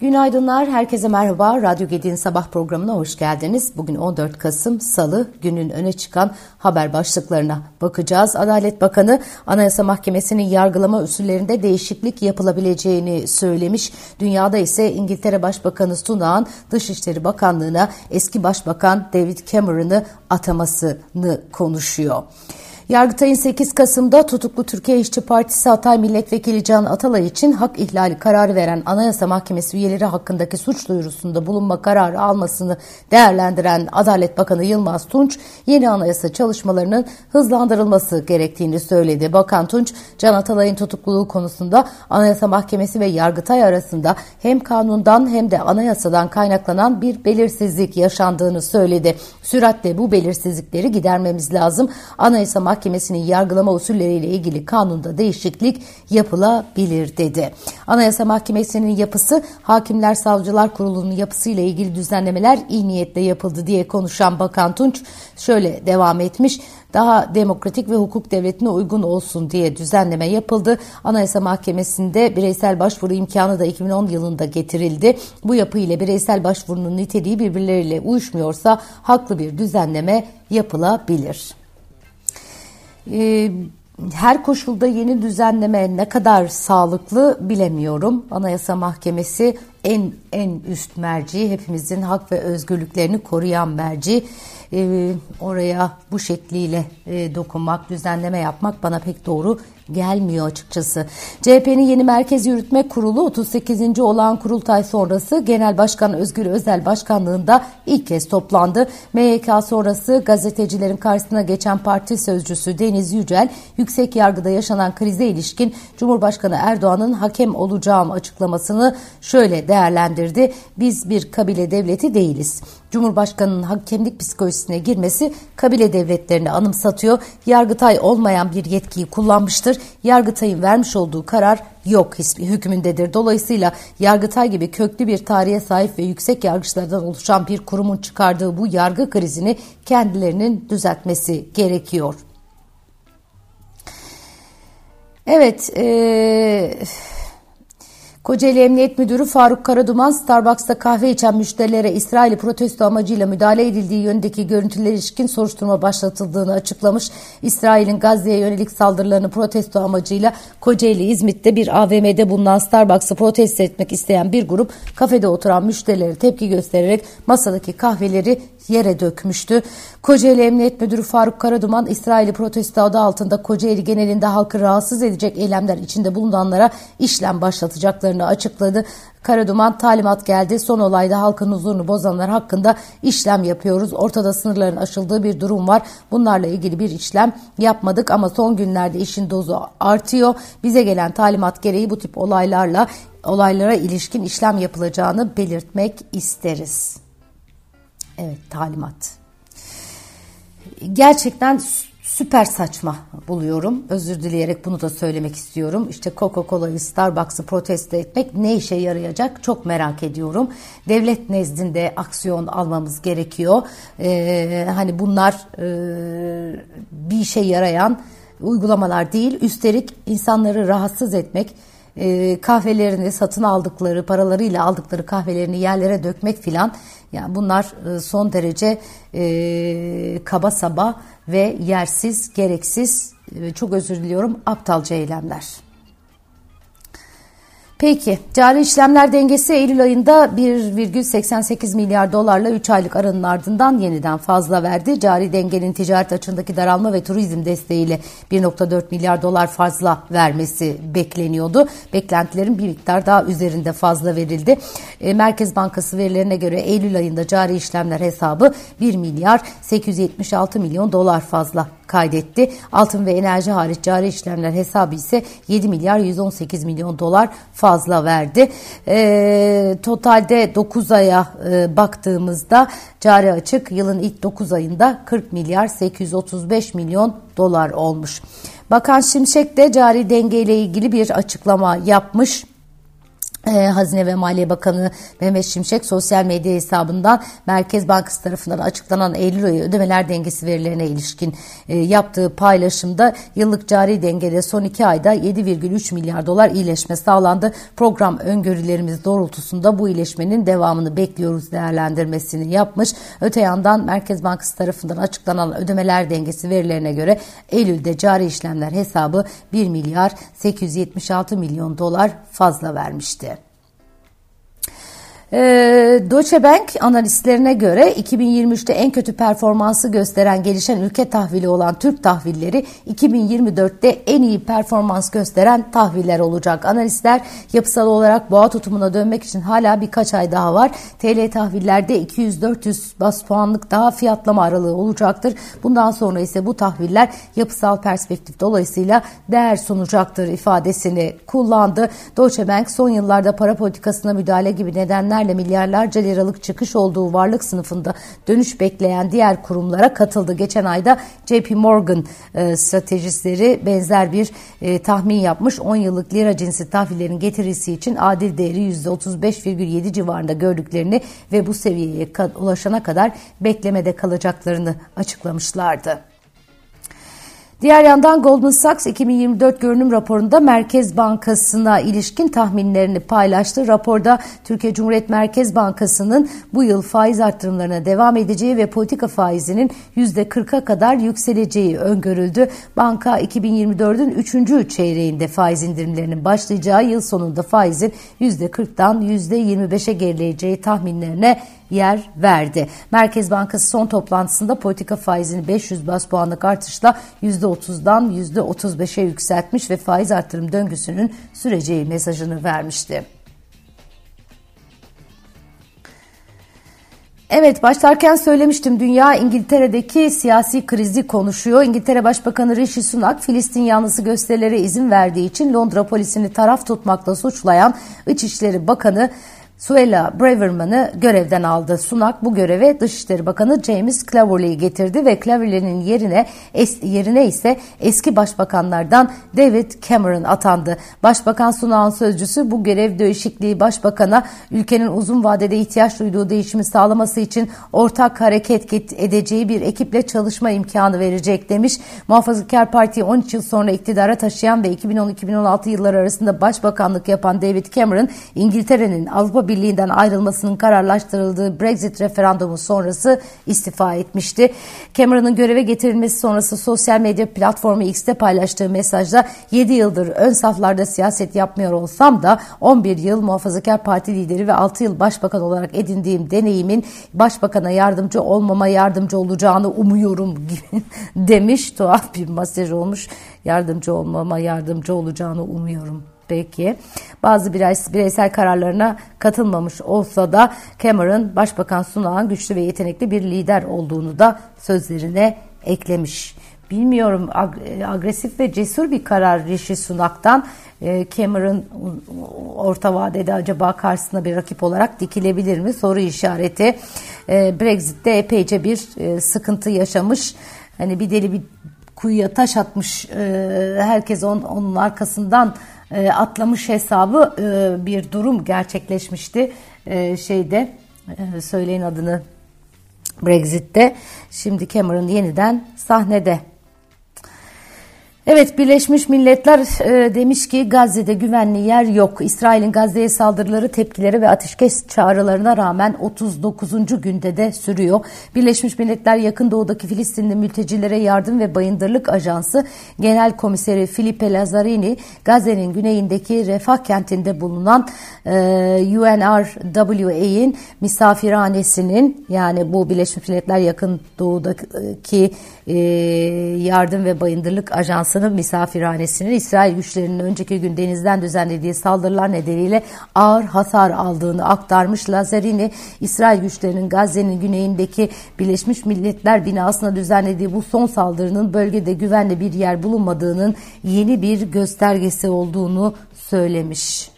Günaydınlar, herkese merhaba. Radyo Gedi'nin sabah programına hoş geldiniz. Bugün 14 Kasım Salı günün öne çıkan haber başlıklarına bakacağız. Adalet Bakanı Anayasa Mahkemesi'nin yargılama usullerinde değişiklik yapılabileceğini söylemiş. Dünyada ise İngiltere Başbakanı Sunak'ın Dışişleri Bakanlığı'na eski Başbakan David Cameron'ı atamasını konuşuyor. Yargıtay'ın 8 Kasım'da tutuklu Türkiye İşçi Partisi Hatay Milletvekili Can Atalay için hak ihlali kararı veren Anayasa Mahkemesi üyeleri hakkındaki suç duyurusunda bulunma kararı almasını değerlendiren Adalet Bakanı Yılmaz Tunç, yeni anayasa çalışmalarının hızlandırılması gerektiğini söyledi. Bakan Tunç, Can Atalay'ın tutukluluğu konusunda Anayasa Mahkemesi ve Yargıtay arasında hem kanundan hem de anayasadan kaynaklanan bir belirsizlik yaşandığını söyledi. Süratle bu belirsizlikleri gidermemiz lazım. Anayasa Mahkemesi Mahkemesi'nin yargılama usulleriyle ilgili kanunda değişiklik yapılabilir dedi. Anayasa Mahkemesi'nin yapısı Hakimler Savcılar Kurulu'nun yapısıyla ilgili düzenlemeler iyi niyetle yapıldı diye konuşan Bakan Tunç şöyle devam etmiş daha demokratik ve hukuk devletine uygun olsun diye düzenleme yapıldı. Anayasa Mahkemesi'nde bireysel başvuru imkanı da 2010 yılında getirildi. Bu yapı ile bireysel başvurunun niteliği birbirleriyle uyuşmuyorsa haklı bir düzenleme yapılabilir. Ee, her koşulda yeni düzenleme ne kadar sağlıklı bilemiyorum. Anayasa Mahkemesi en en üst merci, hepimizin hak ve özgürlüklerini koruyan merci. Ee, oraya bu şekliyle e, dokunmak, düzenleme yapmak bana pek doğru gelmiyor açıkçası. CHP'nin yeni Merkez Yürütme Kurulu 38. olan kurultay sonrası Genel Başkan Özgür Özel başkanlığında ilk kez toplandı. MYK sonrası gazetecilerin karşısına geçen parti sözcüsü Deniz Yücel, yüksek yargıda yaşanan krize ilişkin Cumhurbaşkanı Erdoğan'ın hakem olacağım açıklamasını şöyle değerlendirdi. Biz bir kabile devleti değiliz. Cumhurbaşkanının hakemlik psikolojisine girmesi kabile devletlerini anımsatıyor. Yargıtay olmayan bir yetkiyi kullanmıştır. Yargıtay'ın vermiş olduğu karar yok hükmündedir. Dolayısıyla Yargıtay gibi köklü bir tarihe sahip ve yüksek yargıçlardan oluşan bir kurumun çıkardığı bu yargı krizini kendilerinin düzeltmesi gerekiyor. Evet, ee, Kocaeli Emniyet Müdürü Faruk Karaduman, Starbucks'ta kahve içen müşterilere İsrail'i protesto amacıyla müdahale edildiği yönündeki görüntüler ilişkin soruşturma başlatıldığını açıklamış. İsrail'in Gazze'ye yönelik saldırılarını protesto amacıyla Kocaeli İzmit'te bir AVM'de bulunan Starbucks'ı protesto etmek isteyen bir grup kafede oturan müşterilere tepki göstererek masadaki kahveleri yere dökmüştü. Kocaeli Emniyet Müdürü Faruk Karaduman, İsrail'i protesto adı altında Kocaeli genelinde halkı rahatsız edecek eylemler içinde bulunanlara işlem başlatacaklarını açıkladı. Karaduman talimat geldi. Son olayda halkın huzurunu bozanlar hakkında işlem yapıyoruz. Ortada sınırların aşıldığı bir durum var. Bunlarla ilgili bir işlem yapmadık ama son günlerde işin dozu artıyor. Bize gelen talimat gereği bu tip olaylarla olaylara ilişkin işlem yapılacağını belirtmek isteriz. Evet talimat. Gerçekten süper saçma buluyorum. Özür dileyerek bunu da söylemek istiyorum. İşte Coca-Cola'yı, Starbucks'ı protesto etmek ne işe yarayacak çok merak ediyorum. Devlet nezdinde aksiyon almamız gerekiyor. Ee, hani bunlar e, bir işe yarayan uygulamalar değil. Üstelik insanları rahatsız etmek, e, kahvelerini satın aldıkları paralarıyla aldıkları kahvelerini yerlere dökmek filan yani bunlar e, son derece e, kaba saba ve yersiz gereksiz e, çok özür diliyorum aptalca eylemler. Peki cari işlemler dengesi Eylül ayında 1,88 milyar dolarla 3 aylık aranın ardından yeniden fazla verdi. Cari dengenin ticaret açığındaki daralma ve turizm desteğiyle 1,4 milyar dolar fazla vermesi bekleniyordu. Beklentilerin bir miktar daha üzerinde fazla verildi. E, Merkez Bankası verilerine göre Eylül ayında cari işlemler hesabı 1 milyar 876 milyon dolar fazla kaydetti. Altın ve enerji hariç cari işlemler hesabı ise 7 milyar 118 milyon dolar fazla verdi. E, totalde 9 aya e, baktığımızda cari açık yılın ilk 9 ayında 40 milyar 835 milyon dolar olmuş. Bakan Şimşek de cari denge ile ilgili bir açıklama yapmış. Ee, Hazine ve Maliye Bakanı Mehmet Şimşek sosyal medya hesabından Merkez Bankası tarafından açıklanan Eylül ayı ödemeler dengesi verilerine ilişkin e, yaptığı paylaşımda yıllık cari dengede son iki ayda 7,3 milyar dolar iyileşme sağlandı. Program öngörülerimiz doğrultusunda bu iyileşmenin devamını bekliyoruz değerlendirmesini yapmış. Öte yandan Merkez Bankası tarafından açıklanan ödemeler dengesi verilerine göre Eylül'de cari işlemler hesabı 1 milyar 876 milyon dolar fazla vermişti. E, Deutsche Bank analistlerine göre 2023'te en kötü performansı gösteren gelişen ülke tahvili olan Türk tahvilleri 2024'te en iyi performans gösteren tahviller olacak. Analistler yapısal olarak boğa tutumuna dönmek için hala birkaç ay daha var. TL tahvillerde 200-400 bas puanlık daha fiyatlama aralığı olacaktır. Bundan sonra ise bu tahviller yapısal perspektif dolayısıyla değer sunacaktır ifadesini kullandı. Deutsche Bank son yıllarda para politikasına müdahale gibi nedenler nedenlerle milyarlarca liralık çıkış olduğu varlık sınıfında dönüş bekleyen diğer kurumlara katıldı. Geçen ayda JP Morgan e, stratejistleri benzer bir e, tahmin yapmış. 10 yıllık lira cinsi tahvillerin getirisi için adil değeri %35,7 civarında gördüklerini ve bu seviyeye ulaşana kadar beklemede kalacaklarını açıklamışlardı. Diğer yandan Goldman Sachs 2024 görünüm raporunda Merkez Bankası'na ilişkin tahminlerini paylaştı. Raporda Türkiye Cumhuriyet Merkez Bankası'nın bu yıl faiz arttırımlarına devam edeceği ve politika faizinin %40'a kadar yükseleceği öngörüldü. Banka 2024'ün 3. çeyreğinde faiz indirimlerinin başlayacağı yıl sonunda faizin %40'dan %25'e gerileyeceği tahminlerine yer verdi. Merkez Bankası son toplantısında politika faizini 500 bas puanlık artışla %30'dan %35'e yükseltmiş ve faiz artırım döngüsünün süreceği mesajını vermişti. Evet başlarken söylemiştim dünya İngiltere'deki siyasi krizi konuşuyor. İngiltere Başbakanı Rishi Sunak Filistin yanlısı gösterilere izin verdiği için Londra polisini taraf tutmakla suçlayan İçişleri Bakanı Suella Braverman'ı görevden aldı. Sunak bu göreve Dışişleri Bakanı James Cleverly'i getirdi ve Cleverly'nin yerine es, yerine ise eski başbakanlardan David Cameron atandı. Başbakan Sunak'ın sözcüsü bu görev değişikliği başbakana ülkenin uzun vadede ihtiyaç duyduğu değişimi sağlaması için ortak hareket edeceği bir ekiple çalışma imkanı verecek demiş. Muhafazakar Parti 13 yıl sonra iktidara taşıyan ve 2010-2016 yılları arasında başbakanlık yapan David Cameron İngiltere'nin Avrupa Birliği'nden ayrılmasının kararlaştırıldığı Brexit referandumu sonrası istifa etmişti. Cameron'ın göreve getirilmesi sonrası sosyal medya platformu X'te paylaştığı mesajda 7 yıldır ön saflarda siyaset yapmıyor olsam da 11 yıl muhafazakar parti lideri ve 6 yıl başbakan olarak edindiğim deneyimin başbakana yardımcı olmama yardımcı olacağını umuyorum demiş. Tuhaf bir mesaj olmuş. Yardımcı olmama yardımcı olacağını umuyorum Peki. Bazı bireysel kararlarına katılmamış olsa da Cameron Başbakan Sunak'ın güçlü ve yetenekli bir lider olduğunu da sözlerine eklemiş. Bilmiyorum agresif ve cesur bir karar Rishi Sunak'tan. Ee, Cameron orta vadede acaba karşısına bir rakip olarak dikilebilir mi? Soru işareti. Ee, Brexit'te epeyce bir e, sıkıntı yaşamış. Hani bir deli bir kuyuya taş atmış. Herkes onun arkasından e, atlamış hesabı e, bir durum gerçekleşmişti e, şeyde e, söyleyin adını Brexit'te. Şimdi Cameron yeniden sahnede. Evet Birleşmiş Milletler e, demiş ki Gazze'de güvenli yer yok. İsrail'in Gazze'ye saldırıları, tepkileri ve ateşkes çağrılarına rağmen 39. günde de sürüyor. Birleşmiş Milletler Yakın Doğu'daki Filistinli mültecilere yardım ve bayındırlık ajansı Genel Komiseri Filipe Lazzarini Gazze'nin güneyindeki Refah kentinde bulunan e, UNRWA'in misafirhanesinin yani bu Birleşmiş Milletler Yakın Doğu'daki e, yardım ve bayındırlık ajansı Fransa'nın misafirhanesinin İsrail güçlerinin önceki gün denizden düzenlediği saldırılar nedeniyle ağır hasar aldığını aktarmış. Lazarini, İsrail güçlerinin Gazze'nin güneyindeki Birleşmiş Milletler binasına düzenlediği bu son saldırının bölgede güvenli bir yer bulunmadığının yeni bir göstergesi olduğunu söylemiş.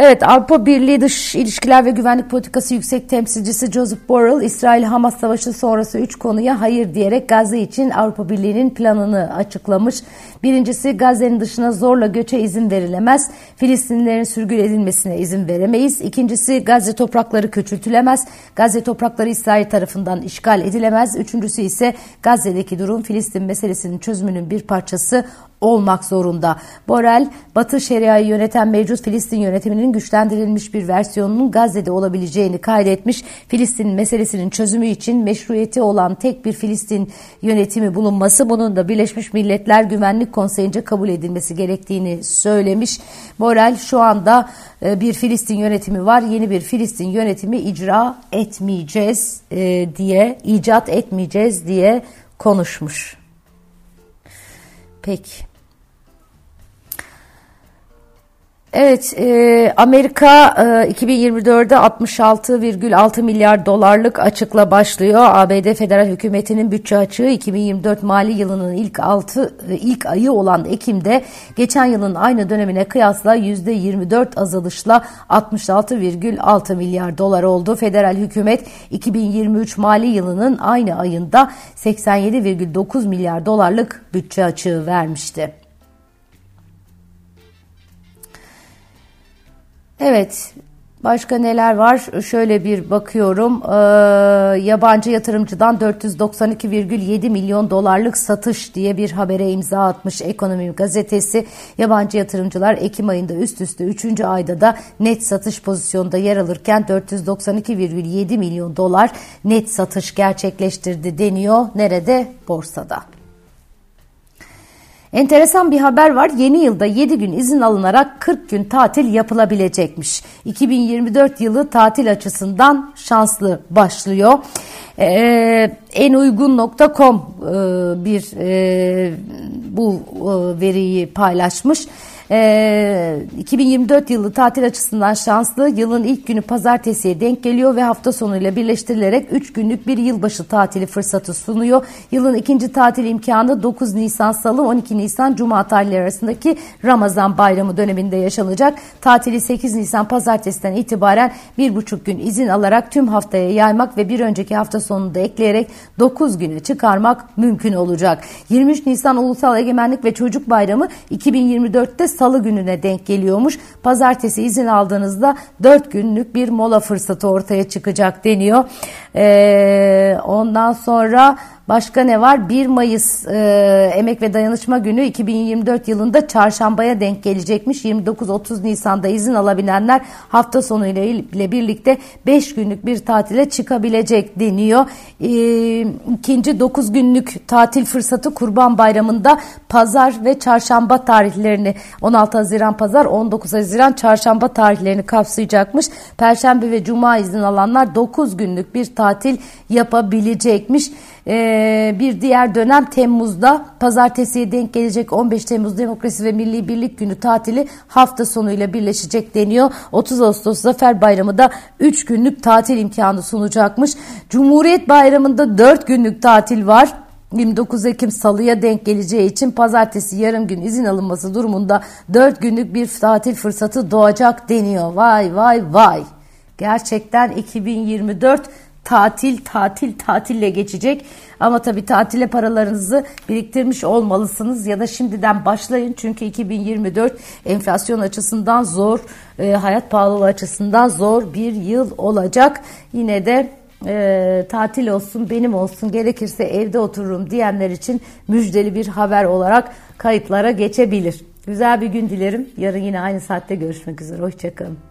Evet Avrupa Birliği Dış İlişkiler ve Güvenlik Politikası Yüksek Temsilcisi Joseph Borrell, İsrail-Hamas Savaşı sonrası üç konuya hayır diyerek Gazze için Avrupa Birliği'nin planını açıklamış. Birincisi Gazze'nin dışına zorla göçe izin verilemez. Filistinlilerin sürgün edilmesine izin veremeyiz. İkincisi Gazze toprakları küçültülemez. Gazze toprakları İsrail tarafından işgal edilemez. Üçüncüsü ise Gazze'deki durum Filistin meselesinin çözümünün bir parçası olmak zorunda. Borel, Batı Şeria'yı yöneten mevcut Filistin yönetiminin güçlendirilmiş bir versiyonunun Gazze'de olabileceğini kaydetmiş. Filistin meselesinin çözümü için meşruiyeti olan tek bir Filistin yönetimi bulunması bunun da Birleşmiş Milletler Güvenlik Konseyi'nce kabul edilmesi gerektiğini söylemiş. Borel şu anda e, bir Filistin yönetimi var. Yeni bir Filistin yönetimi icra etmeyeceğiz e, diye, icat etmeyeceğiz diye konuşmuş. Peki. Evet, e, Amerika e, 2024'de 66,6 milyar dolarlık açıkla başlıyor. ABD federal hükümetinin bütçe açığı 2024 mali yılının ilk 6 e, ilk ayı olan Ekim'de geçen yılın aynı dönemine kıyasla %24 azalışla 66,6 milyar dolar oldu. Federal hükümet 2023 mali yılının aynı ayında 87,9 milyar dolarlık bütçe açığı vermişti. Evet, Başka neler var? Şöyle bir bakıyorum. Ee, yabancı yatırımcıdan 492,7 milyon dolarlık satış diye bir habere imza atmış Ekonomi Gazetesi. Yabancı yatırımcılar Ekim ayında üst üste 3. ayda da net satış pozisyonda yer alırken 492,7 milyon dolar net satış gerçekleştirdi deniyor. Nerede? Borsada. Enteresan bir haber var. Yeni yılda 7 gün izin alınarak 40 gün tatil yapılabilecekmiş. 2024 yılı tatil açısından şanslı başlıyor. Ee, en uygun.com e, bir e, bu e, veriyi paylaşmış. E, ee, 2024 yılı tatil açısından şanslı. Yılın ilk günü pazartesiye denk geliyor ve hafta sonuyla birleştirilerek 3 günlük bir yılbaşı tatili fırsatı sunuyor. Yılın ikinci tatil imkanı 9 Nisan Salı 12 Nisan Cuma tarihleri arasındaki Ramazan bayramı döneminde yaşanacak. Tatili 8 Nisan pazartesiden itibaren bir buçuk gün izin alarak tüm haftaya yaymak ve bir önceki hafta sonunda ekleyerek 9 güne çıkarmak mümkün olacak. 23 Nisan Ulusal Egemenlik ve Çocuk Bayramı 2024'te salı gününe denk geliyormuş. Pazartesi izin aldığınızda 4 günlük bir mola fırsatı ortaya çıkacak deniyor. Ee, ondan sonra Başka ne var? 1 Mayıs e, Emek ve Dayanışma Günü 2024 yılında çarşambaya denk gelecekmiş. 29-30 Nisan'da izin alabilenler hafta sonu ile birlikte 5 günlük bir tatile çıkabilecek deniyor. E, ikinci 9 günlük tatil fırsatı Kurban Bayramı'nda pazar ve çarşamba tarihlerini 16 Haziran pazar 19 Haziran çarşamba tarihlerini kapsayacakmış. Perşembe ve cuma izin alanlar 9 günlük bir tatil yapabilecekmiş. Ee, bir diğer dönem Temmuz'da pazartesiye denk gelecek 15 Temmuz Demokrasi ve Milli Birlik Günü tatili hafta sonuyla birleşecek deniyor. 30 Ağustos Zafer Bayramı da 3 günlük tatil imkanı sunacakmış. Cumhuriyet Bayramı'nda 4 günlük tatil var. 29 Ekim Salı'ya denk geleceği için pazartesi yarım gün izin alınması durumunda 4 günlük bir tatil fırsatı doğacak deniyor. Vay vay vay. Gerçekten 2024 tatil tatil tatille geçecek. Ama tabii tatile paralarınızı biriktirmiş olmalısınız ya da şimdiden başlayın. Çünkü 2024 enflasyon açısından zor, e, hayat pahalılığı açısından zor bir yıl olacak. Yine de e, tatil olsun benim olsun gerekirse evde otururum diyenler için müjdeli bir haber olarak kayıtlara geçebilir. Güzel bir gün dilerim. Yarın yine aynı saatte görüşmek üzere. Hoşçakalın.